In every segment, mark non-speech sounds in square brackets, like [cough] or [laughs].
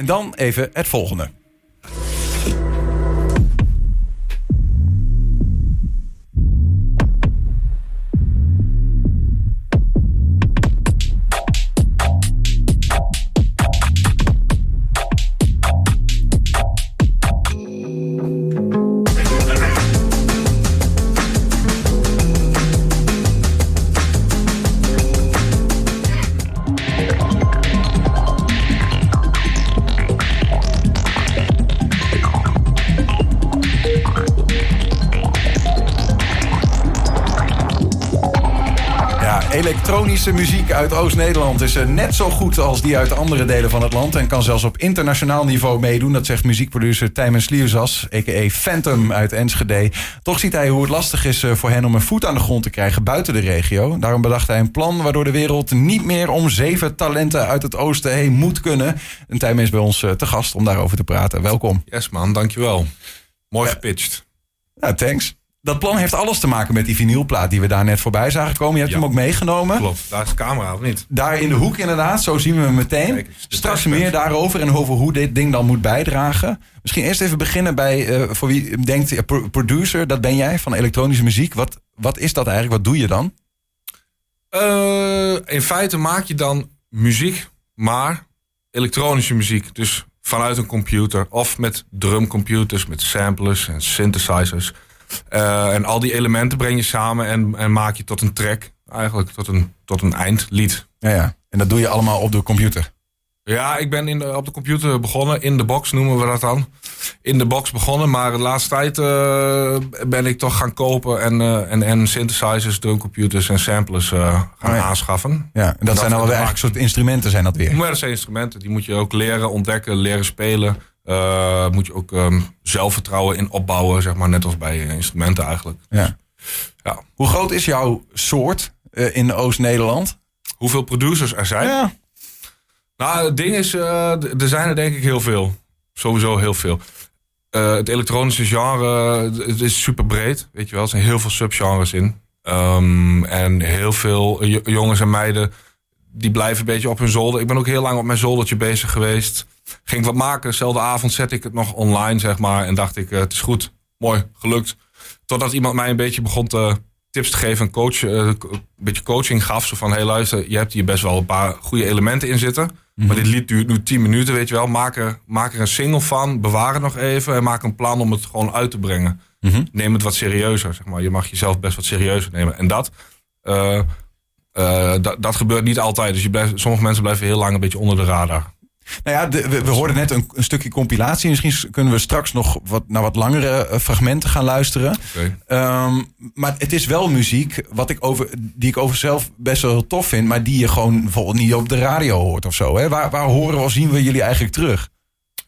En dan even het volgende. Elektronische muziek uit Oost-Nederland is eh, net zo goed als die uit andere delen van het land. En kan zelfs op internationaal niveau meedoen. Dat zegt muziekproducer Tijmen Slierzas, a.k.a. Phantom uit Enschede. Toch ziet hij hoe het lastig is eh, voor hen om een voet aan de grond te krijgen buiten de regio. Daarom bedacht hij een plan waardoor de wereld niet meer om zeven talenten uit het oosten heen moet kunnen. En Tijmen is bij ons eh, te gast om daarover te praten. Welkom. Yes man, dankjewel. Mooi gepitcht. Ja, thanks dat plan heeft alles te maken met die vinylplaat die we daar net voorbij zagen komen. Je hebt hem ook meegenomen. Klopt, daar is de camera of niet? Daar in de hoek inderdaad, zo zien we hem meteen. Straks meer daarover en over hoe dit ding dan moet bijdragen. Misschien eerst even beginnen bij, uh, voor wie denkt, uh, producer, dat ben jij van elektronische muziek. Wat, wat is dat eigenlijk? Wat doe je dan? Uh, in feite maak je dan muziek, maar elektronische muziek. Dus vanuit een computer of met drumcomputers, met samplers en synthesizers. Uh, en al die elementen breng je samen en, en maak je tot een track. Eigenlijk tot een, tot een eindlied. Ja, ja. En dat doe je allemaal op de computer? Ja, ik ben in de, op de computer begonnen. In de box noemen we dat dan. In de box begonnen, maar de laatste tijd uh, ben ik toch gaan kopen en, uh, en, en synthesizers, drumcomputers en samplers uh, gaan oh aanschaffen. Ja, en dat, zijn dan eigenlijk soort instrumenten zijn dat weer? Maar dat zijn instrumenten, die moet je ook leren, ontdekken, leren spelen. Uh, moet je ook um, zelfvertrouwen in opbouwen, zeg maar, net als bij instrumenten eigenlijk. Ja. ja. Hoe groot is jouw soort uh, in Oost-Nederland? Hoeveel producers er zijn? Ja. Nou, het ding is, uh, er zijn er denk ik heel veel. Sowieso heel veel. het elektronische genre het is super breed, weet je wel. Er zijn heel veel subgenres in. Um, en heel veel jongens en meiden die blijven een beetje op hun zolder. Ik ben ook heel lang op mijn zoldertje bezig geweest. Ging wat maken. Dezelfde avond zette ik het nog online, zeg maar. En dacht ik, uh, het is goed. Mooi, gelukt. Totdat iemand mij een beetje begon te tips te geven. Een, coach, uh, een beetje coaching gaf. Zo van, hé hey, luister, je hebt hier best wel een paar goede elementen in zitten. Maar mhm. dit lied duurt nu 10 minuten, weet je wel. Maak er, maak er een single van. Bewaar het nog even. En maak een plan om het gewoon uit te brengen. Mm Neem het wat serieuzer, zeg maar. Je mag jezelf best wat serieuzer nemen. En dat... Uh, uh, dat gebeurt niet altijd. Dus je blijft, sommige mensen blijven heel lang een beetje onder de radar. Nou ja, de, we, we, hoorden net een, een, stukje compilatie. Misschien kunnen we straks nog wat, naar wat langere uh, fragmenten gaan luisteren. Okay. Um, maar het is wel muziek wat ik over, die ik over zelf best wel tof vind. Maar die je gewoon bijvoorbeeld niet op de radio hoort of zo. Hè? Waar, waar horen of zien we jullie eigenlijk terug?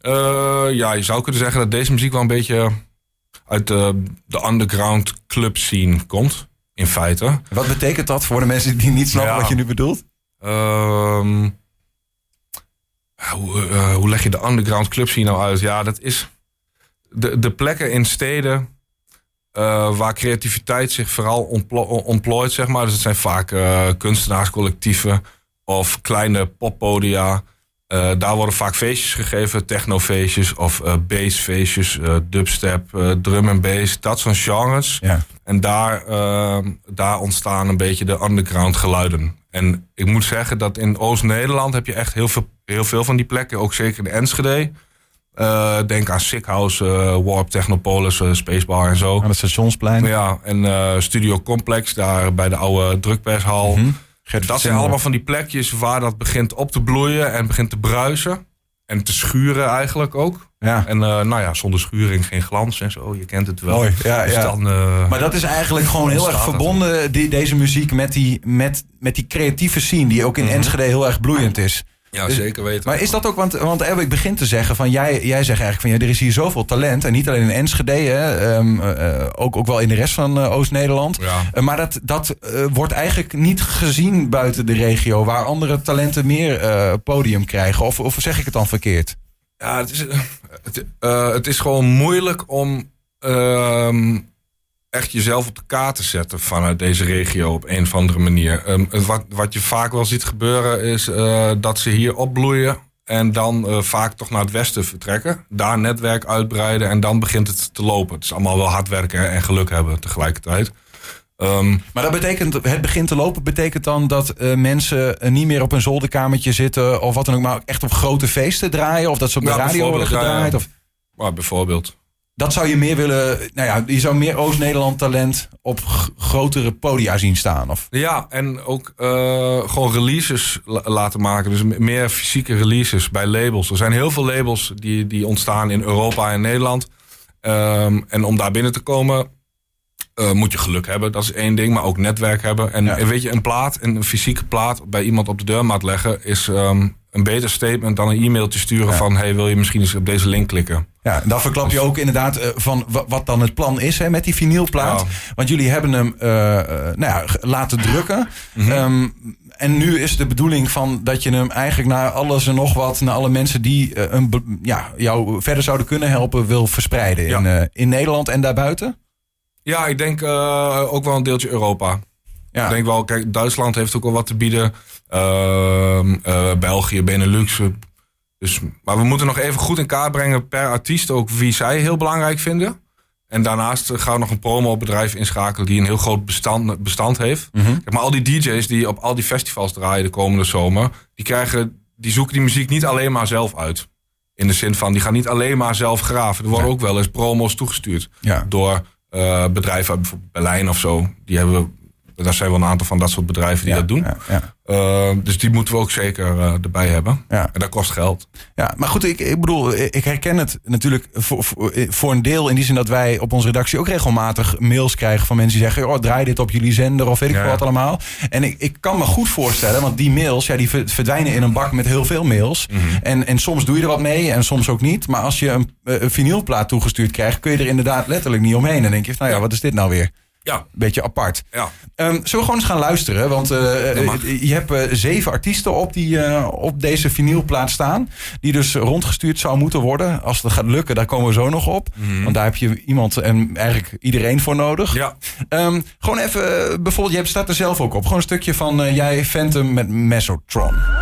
Uh, ja, je zou kunnen zeggen dat deze muziek wel een beetje uit de, de underground club scene komt in feite. Wat betekent dat voor de mensen die niet snappen wat je nu bedoelt? Hoe, uh, hoe, leg je de underground club scene nou uit? Ja, dat is de, de plekken in steden uh, waar creativiteit zich vooral ontplooit, zeg maar. Dus het zijn vaak uh, kunstenaarscollectieven of kleine poppodia. Uh, daar worden vaak feestjes gegeven, technofeestjes of uh, bassfeestjes, uh, dubstep, drum en bass, dat soort genres. Ja. En daar, ehm, daar ontstaan een beetje de underground geluiden. En ik moet zeggen dat in Oost-Nederland heb je echt heel veel, heel veel van die plekken, ook zeker in Enschede. denk aan Sick House, Warp, Technopolis, Spacebar en zo. Aan het stationsplein. Ja, en Studio Complex, daar bij de oude drukpershal. Mm dat zijn allemaal van die plekjes waar dat begint op te bloeien en begint te bruisen. En te schuren eigenlijk ook. Ja. En uh, nou ja, zonder schuring geen glans en zo. Je kent het wel. Mooi, ja, dus ja. Dan, uh, maar dat is eigenlijk gewoon heel erg verbonden, die, deze muziek, met die, met, met die creatieve scene... die ook in mm -hmm. Enschede heel erg bloeiend is. Ja, dus, zeker weten. Maar is dat ook, want, want ik begin te zeggen van jij, jij zegt eigenlijk van ja, er is hier zoveel talent. En niet alleen in Enschede, hè, um, uh, ook, ook wel in de rest van uh, Oost-Nederland. Ja. Uh, maar dat, dat wordt eigenlijk niet gezien buiten de regio, waar andere talenten meer podium krijgen. Of, of zeg ik het dan verkeerd? Ja, het is, het, het is gewoon moeilijk om ehm, echt jezelf op de kaart te zetten vanuit deze regio op een of andere manier. Um, wat, wat je vaak wel ziet gebeuren is uh, dat ze hier opbloeien En dan uh, vaak toch naar het westen vertrekken. Daar netwerk uitbreiden en dan begint het te lopen. Het is allemaal wel hard werken en geluk hebben tegelijkertijd. Um, maar dat betekent, het begint te lopen, betekent dan dat uh, mensen niet meer op een zolderkamertje zitten of wat dan ook, maar echt op grote feesten draaien? Of dat ze op de ja, radio worden gedraaid? Ja. Of... Maar bijvoorbeeld. Dat zou je meer willen. Nou ja, je zou meer Oost-Nederland talent op grotere podia zien staan. Of? Ja, en ook uh, gewoon releases laten maken. Dus meer fysieke releases bij labels. Er zijn heel veel labels die, die ontstaan in Europa en Nederland. Um, en om daar binnen te komen, uh, moet je geluk hebben. Dat is één ding. Maar ook netwerk hebben. En, en weet je, een plaat, een fysieke plaat bij iemand op de deurmaat leggen is. Um, een beter statement dan een e-mailtje sturen van... hey, wil je misschien eens op deze link klikken? Ja, dan verklap je ook inderdaad uh, van wat dan het plan is hè, met die vinylplaat. Want jullie hebben hem uh, nou ja, laten drukken. Mm -hmm. um, en nu is de bedoeling van dat je hem eigenlijk naar alles en nog wat... naar alle mensen die uh, een, ja, jou verder zouden kunnen helpen... wil verspreiden ja. in, in Nederland en daarbuiten? Ja, ik denk ook wel een deeltje Europa. Ja. Ik denk wel, kijk, Duitsland heeft ook wel wat te bieden. Uh, België, Benelux. Dus, maar we moeten nog even goed in kaart brengen per artiest ook wie zij heel belangrijk vinden. En daarnaast gaan we nog een promo-bedrijf inschakelen die een heel groot bestand, bestand heeft. Mm -hmm. Maar al die DJ's die op al die festivals draaien de komende zomer, die, krijgen, die zoeken die muziek niet alleen maar zelf uit. In de zin van, die gaan niet alleen maar zelf graven. Er worden ook wel eens promo's toegestuurd ja. door uh, bedrijven uit bijvoorbeeld Berlijn of zo. Die hebben daar zijn wel een aantal van dat soort bedrijven die dat doen. Ja, ja. Uh, dus die moeten we ook zeker uh, erbij hebben. En dat kost geld. Ja, maar goed, ik, ik bedoel, ik herken het natuurlijk voor, voor, voor, een deel in die zin dat wij op onze redactie ook regelmatig mails krijgen van mensen die zeggen: Oh, draai dit op jullie zender of weet ik wat allemaal. En ik, ik kan me goed voorstellen, want die mails, ja, die verdwijnen in een bak met heel veel mails. Mm -hmm. en, en soms doe je er wat mee en soms ook niet. Maar als je een, een vinylplaat toegestuurd krijgt, kun je er inderdaad letterlijk niet omheen. En dan denk je: Nou ja, wat is dit nou weer? Ja. Beetje apart. Ja. Um, zullen we gewoon eens gaan luisteren? Want uh, je hebt uh, zeven artiesten op, die, uh, op deze vinylplaat staan. Die dus rondgestuurd zou moeten worden. Als het gaat lukken, daar komen we zo nog op. Mm -hmm. Want daar heb je iemand en eigenlijk iedereen voor nodig. Ja. Um, gewoon even, bijvoorbeeld, je staat er zelf ook op. Gewoon een stukje van jij Phantom met Mesotron.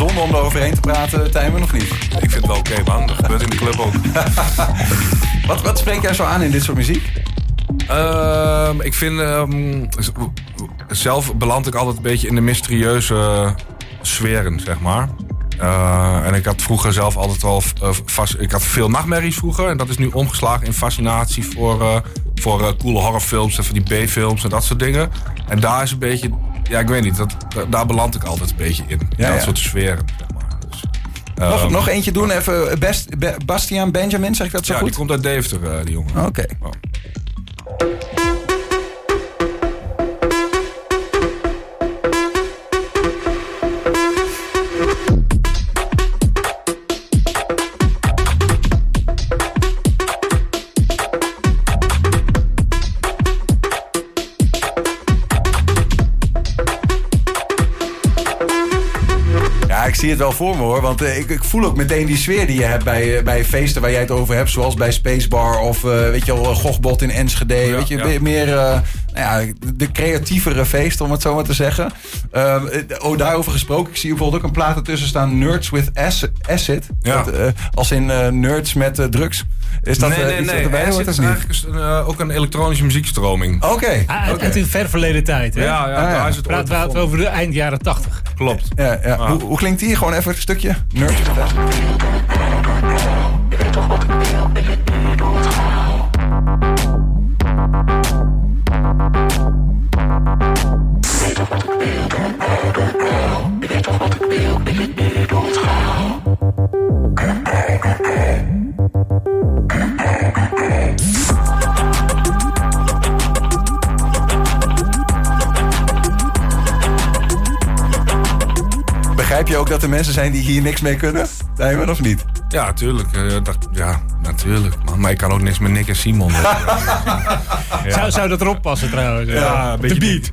Om er overheen te praten, Tijmen, of niet? Ik vind het wel oké, okay, man. Dat gebeurt in de club ook. [laughs] wat, wat spreekt jij zo aan in dit soort muziek? Uh, ik vind... Um, zelf beland ik altijd een beetje in de mysterieuze sferen, zeg maar. Uh, en ik had vroeger zelf altijd al uh, vast, ik had veel nachtmerries vroeger. En dat is nu omgeslagen in fascinatie voor, uh, voor coole horrorfilms en voor die B-films en dat soort dingen. En daar is een beetje ja, ik weet niet. Dat, daar beland ik altijd een beetje in. Ja, dat ja. soort sferen. Zeg maar. dus, nog, um, nog eentje doen, even. Best, Be Bastiaan Benjamin, zeg ik dat zo ja, goed? die komt uit Deventer, uh, die jongen. Oké. Okay. Oh. Zie het wel voor me hoor. Want uh, ik, ik, voel ook meteen die sfeer die je hebt bij, uh, bij feesten waar jij het over hebt. Zoals bij Spacebar of uh, weet je wel, Gochbot in Enschede. Ja, weet je, ja. meer nou ja, de creatievere feesten om het zo maar te zeggen. oh, daarover gesproken. Ik zie bijvoorbeeld ook een plaat ertussen staan. Nerds with Acid. Ja. Dat, als in nerds met drugs. Is dat, nee, nee, iets nee. erbij Acid is eigenlijk een, ook een elektronische muziekstroming. Oké. Okay. Ah, okay. Uit een ver verleden tijd. Hè? Ja, ja, ah, daar is het Praat, praten we over de eind jaren tachtig. Klopt. Ja, ja. Ah. Hoe, hoe klinkt die? Gewoon even een stukje. Nerd. Begrijp je ook dat er mensen zijn die hier niks mee kunnen? Tijmen of niet? Ja, tuurlijk. Dat, ja, Natuurlijk, man. Maar ik kan ook niks met Nick en Simon. [laughs] zou, zou dat erop passen trouwens? Ja, een beetje de beat.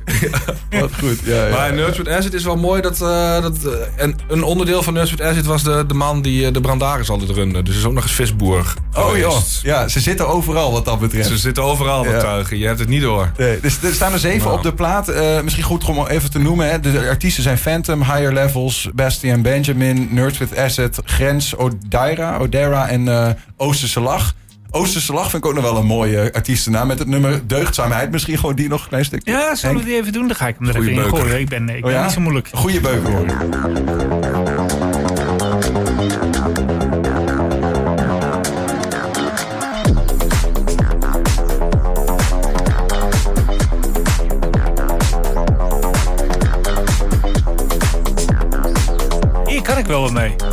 [laughs] Wat goed. Ja, ja. Maar Nerds with Acid is wel mooi. Dat, uh, dat, uh, en een onderdeel van Nerds with Acid was de, de man die uh, de brandaris altijd runde. Dus is ook nog eens visboer. Oh joh. Ja, ze zitten overal wat dat betreft. Ze zitten overal wat tuigen. Je hebt het niet door. Nee, dus er staan er zeven nou. op de plaat. misschien goed om even te noemen. Hè. De artiesten zijn Phantom, Higher Levels, Bastian Benjamin, Nerds with Acid, Grens, Odaira, Odera en Oosterse Lach. Oosterse Lach vind ik ook nog wel een mooie artiestennaam. Met het nummer Deugdzaamheid. Misschien gewoon die nog een klein stukje. Ja, zullen we die even doen? Dan ga ik hem er Goeie even in gooien. Ik ben, ik ben oh ja? niet zo moeilijk. Goeie beuken hoor. Hier kan ik wel wat mee.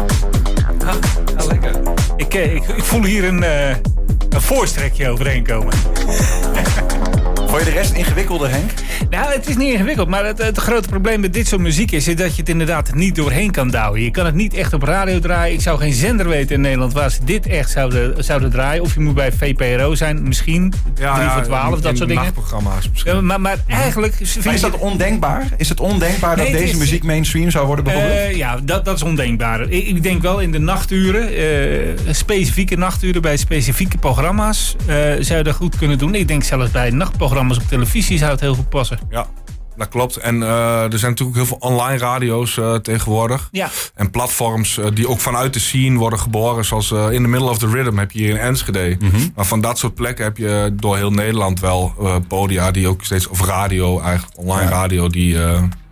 Ja, lekker. Ik, voel hier een, uh, een voorstrekje overheen komen. Vond je de rest ingewikkelder, Henk? Nou, het is niet ingewikkeld. Maar het, het, grote probleem met dit soort muziek is, is dat je het inderdaad niet doorheen kan douwen. Je kan het niet echt op radio draaien. Ik zou geen zender weten in Nederland waar ze dit echt zouden, zouden draaien. Of je moet bij VPRO zijn, misschien. Ja, 3 voor 12, dat soort dingen. programma's misschien. Ja, maar, maar eigenlijk... Maar is dat ondenkbaar? Is het ondenkbaar dat deze muziek mainstream zou worden bijvoorbeeld? Uh, ja, dat, dat is ondenkbaar. Ik, ik denk wel in de nachturen, uh, specifieke nachturen bij specifieke programma's, uh, zou je dat goed kunnen doen. Ik denk zelfs bij nachtprogramma's programma's op televisie zou het heel goed passen. Ja, dat klopt. En uh, er zijn natuurlijk heel veel online radio's uh, tegenwoordig. Ja. En platforms uh, die ook vanuit de scene worden geboren. Zoals in the middle of the rhythm heb je hier in Enschede. Mm -hmm. Maar van dat soort plekken heb je door heel Nederland wel podia die ook steeds... Of radio eigenlijk, online ja. radio die,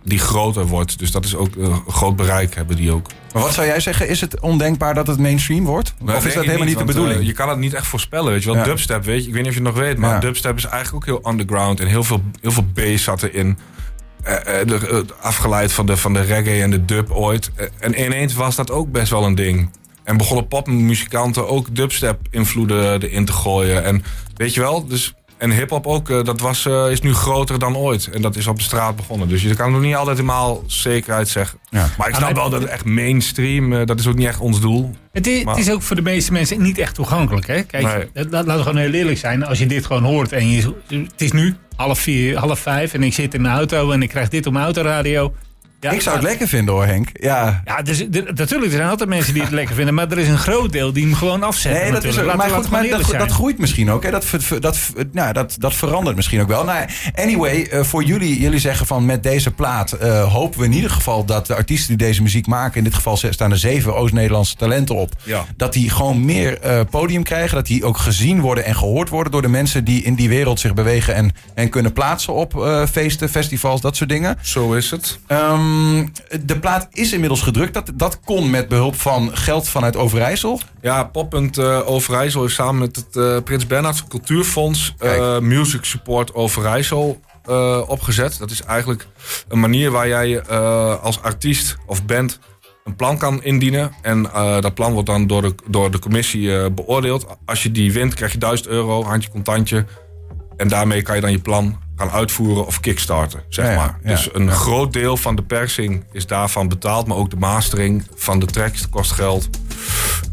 die groter wordt. Dus dat is ook een groot bereik hebben die ook. Maar wat zou jij zeggen? Is het ondenkbaar dat het mainstream wordt? Nee, of is dat helemaal niet, niet de bedoeling? Uh, je kan het niet echt voorspellen. Weet je wel, ja. dubstep, weet je, ik weet niet of je het nog weet, maar ja. dubstep is eigenlijk ook heel underground en heel veel, heel veel bass zat erin. Uh, uh, afgeleid van de, van de reggae en de dub ooit. en ineens was dat ook best wel een ding. En begonnen popmuzikanten ook dubstep-invloeden erin te gooien. En weet je wel, dus en hip-hop ook, uh, dat was, uh, is nu groter dan ooit. En dat is op de straat begonnen. Dus je kan nog niet altijd helemaal zekerheid zeggen. Ja. Maar ik snap wel dat het echt mainstream, uh, dat is ook niet echt ons doel. Het is, maar... het is, ook voor de meeste mensen niet echt toegankelijk. Hè? Kijk, nee. laten we gewoon heel eerlijk zijn. Als je dit gewoon hoort en je, het is nu half vier, half vijf en ik zit in de auto en ik krijg dit op mijn autoradio. Ja, ik zou het lekker vinden hoor, Henk. Ja, ja dus, de, natuurlijk, er zijn altijd mensen die het lekker vinden. Maar er is een groot deel die hem gewoon afzetten. Nee, dat is ook, maar, goed, maar dat, dat, groeit misschien ook. Hè. Dat, dat, nou, dat, dat verandert misschien ook wel. Nou, anyway, uh, voor jullie, jullie zeggen van met deze plaat uh, hopen we in ieder geval dat de artiesten die deze muziek maken, in dit geval staan er zeven Oost-Nederlandse talenten op, ja. dat die gewoon meer uh, podium krijgen. Dat die ook gezien worden en gehoord worden door de mensen die in die wereld zich bewegen en, en kunnen plaatsen op feesten, festivals, dat soort dingen. Zo is het. Um, de plaat is inmiddels gedrukt. Dat, dat kon met behulp van geld vanuit Overijssel. Ja, Poppunt uh, Overijssel is samen met het uh, Prins Bernhard Cultuurfonds uh, Music Support Overijssel opgezet. Dat is eigenlijk een manier waar jij als artiest of band een plan kan indienen. En dat plan wordt dan door de, door de commissie beoordeeld. Als je die wint, krijg je 1000 euro, handje contantje. En daarmee kan je dan je plan gaan uitvoeren of kickstarten, zeg ja, maar. Ja, dus een ja. groot deel van de persing is daarvan betaald, maar ook de mastering van de tracks kost geld.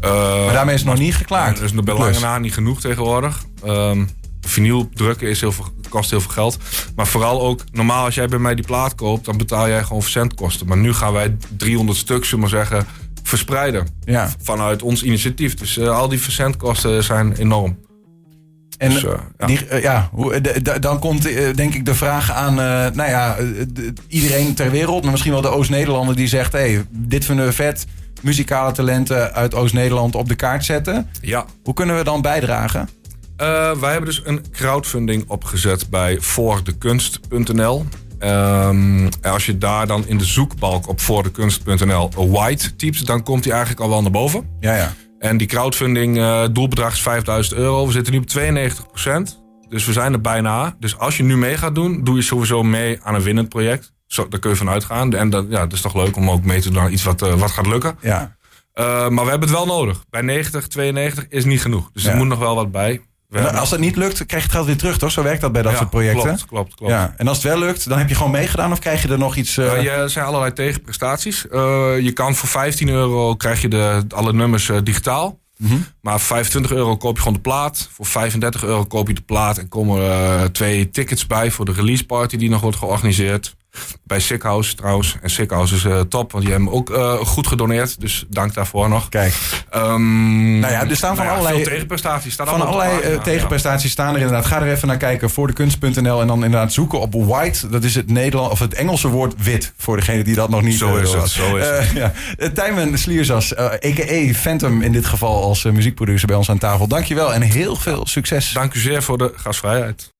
Uh, maar daarmee is het nog niet geklaard. Er is nog bij lange na niet genoeg tegenwoordig. Um, vinyl drukken is heel veel, kost heel veel geld. Maar vooral ook, normaal als jij bij mij die plaat koopt, dan betaal jij gewoon verzendkosten. Maar nu gaan wij 300 stuks, zullen we maar zeggen, verspreiden. Ja. Vanuit ons initiatief. Dus uh, al die verzendkosten zijn enorm. En dus, uh, ja. Die, uh, ja, de, de, dan komt uh, denk ik de vraag aan, nou ja, de, iedereen ter wereld, maar misschien wel de Oost-Nederlander die zegt: hey, dit vinden we vet. Muzikale talenten uit Oost-Nederland op de kaart zetten. Ja. Hoe kunnen we dan bijdragen? wij hebben dus een crowdfunding opgezet bij voordekunst.nl. Um, als je daar dan in de zoekbalk op voordekunst.nl white typt, dan komt hij eigenlijk al wel naar boven. Ja, ja. En die crowdfunding uh, doelbedrag is 5000 euro. We zitten nu op 92% Dus we zijn er bijna. Dus als je nu mee gaat doen, doe je sowieso mee aan een winnend project. Zo, daar kun je van uitgaan. En dat, ja, dat is toch leuk om ook mee te doen aan iets wat, uh, wat gaat lukken. Ja. Uh, maar we hebben het wel nodig. Bij 90, 92 is niet genoeg. Dus ja. er moet nog wel wat bij. Als het niet lukt, krijg je het geld weer terug, toch? Zo werkt dat bij dat ja, soort projecten. Klopt, klopt, klopt. Ja. En als het wel lukt, dan heb je gewoon meegedaan of krijg je er nog iets... Uh... er zijn allerlei tegenprestaties. Uh, je kan voor 15 euro krijg je de, alle nummers uh, digitaal. Mm -hmm. Maar voor 25 euro koop je gewoon de plaat. Voor 35 euro koop je de plaat. En komen er eh, twee tickets bij voor de release party die nog wordt georganiseerd. Bij Sick House trouwens. En Sick House is eh, top, want die hebben ook eh, goed gedoneerd. Dus dank daarvoor nog. Kijk, Ehm, Nou ja, er staan van nou ja, allerlei- tegenprestaties. Staan van allerlei tegenprestaties staan er inderdaad. Ga er even naar kijken voor de kunst.nl en dan inderdaad zoeken op white. Dat is het Nederland of het Engelse woord wit voor degene die dat nog niet Zo is het, zo is ja. Eh, Tijmen Sliersas, a.k.a. Phantom in dit geval als eh, muziekproducer bij ons aan tafel. Dankjewel en heel veel succes. Dank u zeer voor de gastvrijheid.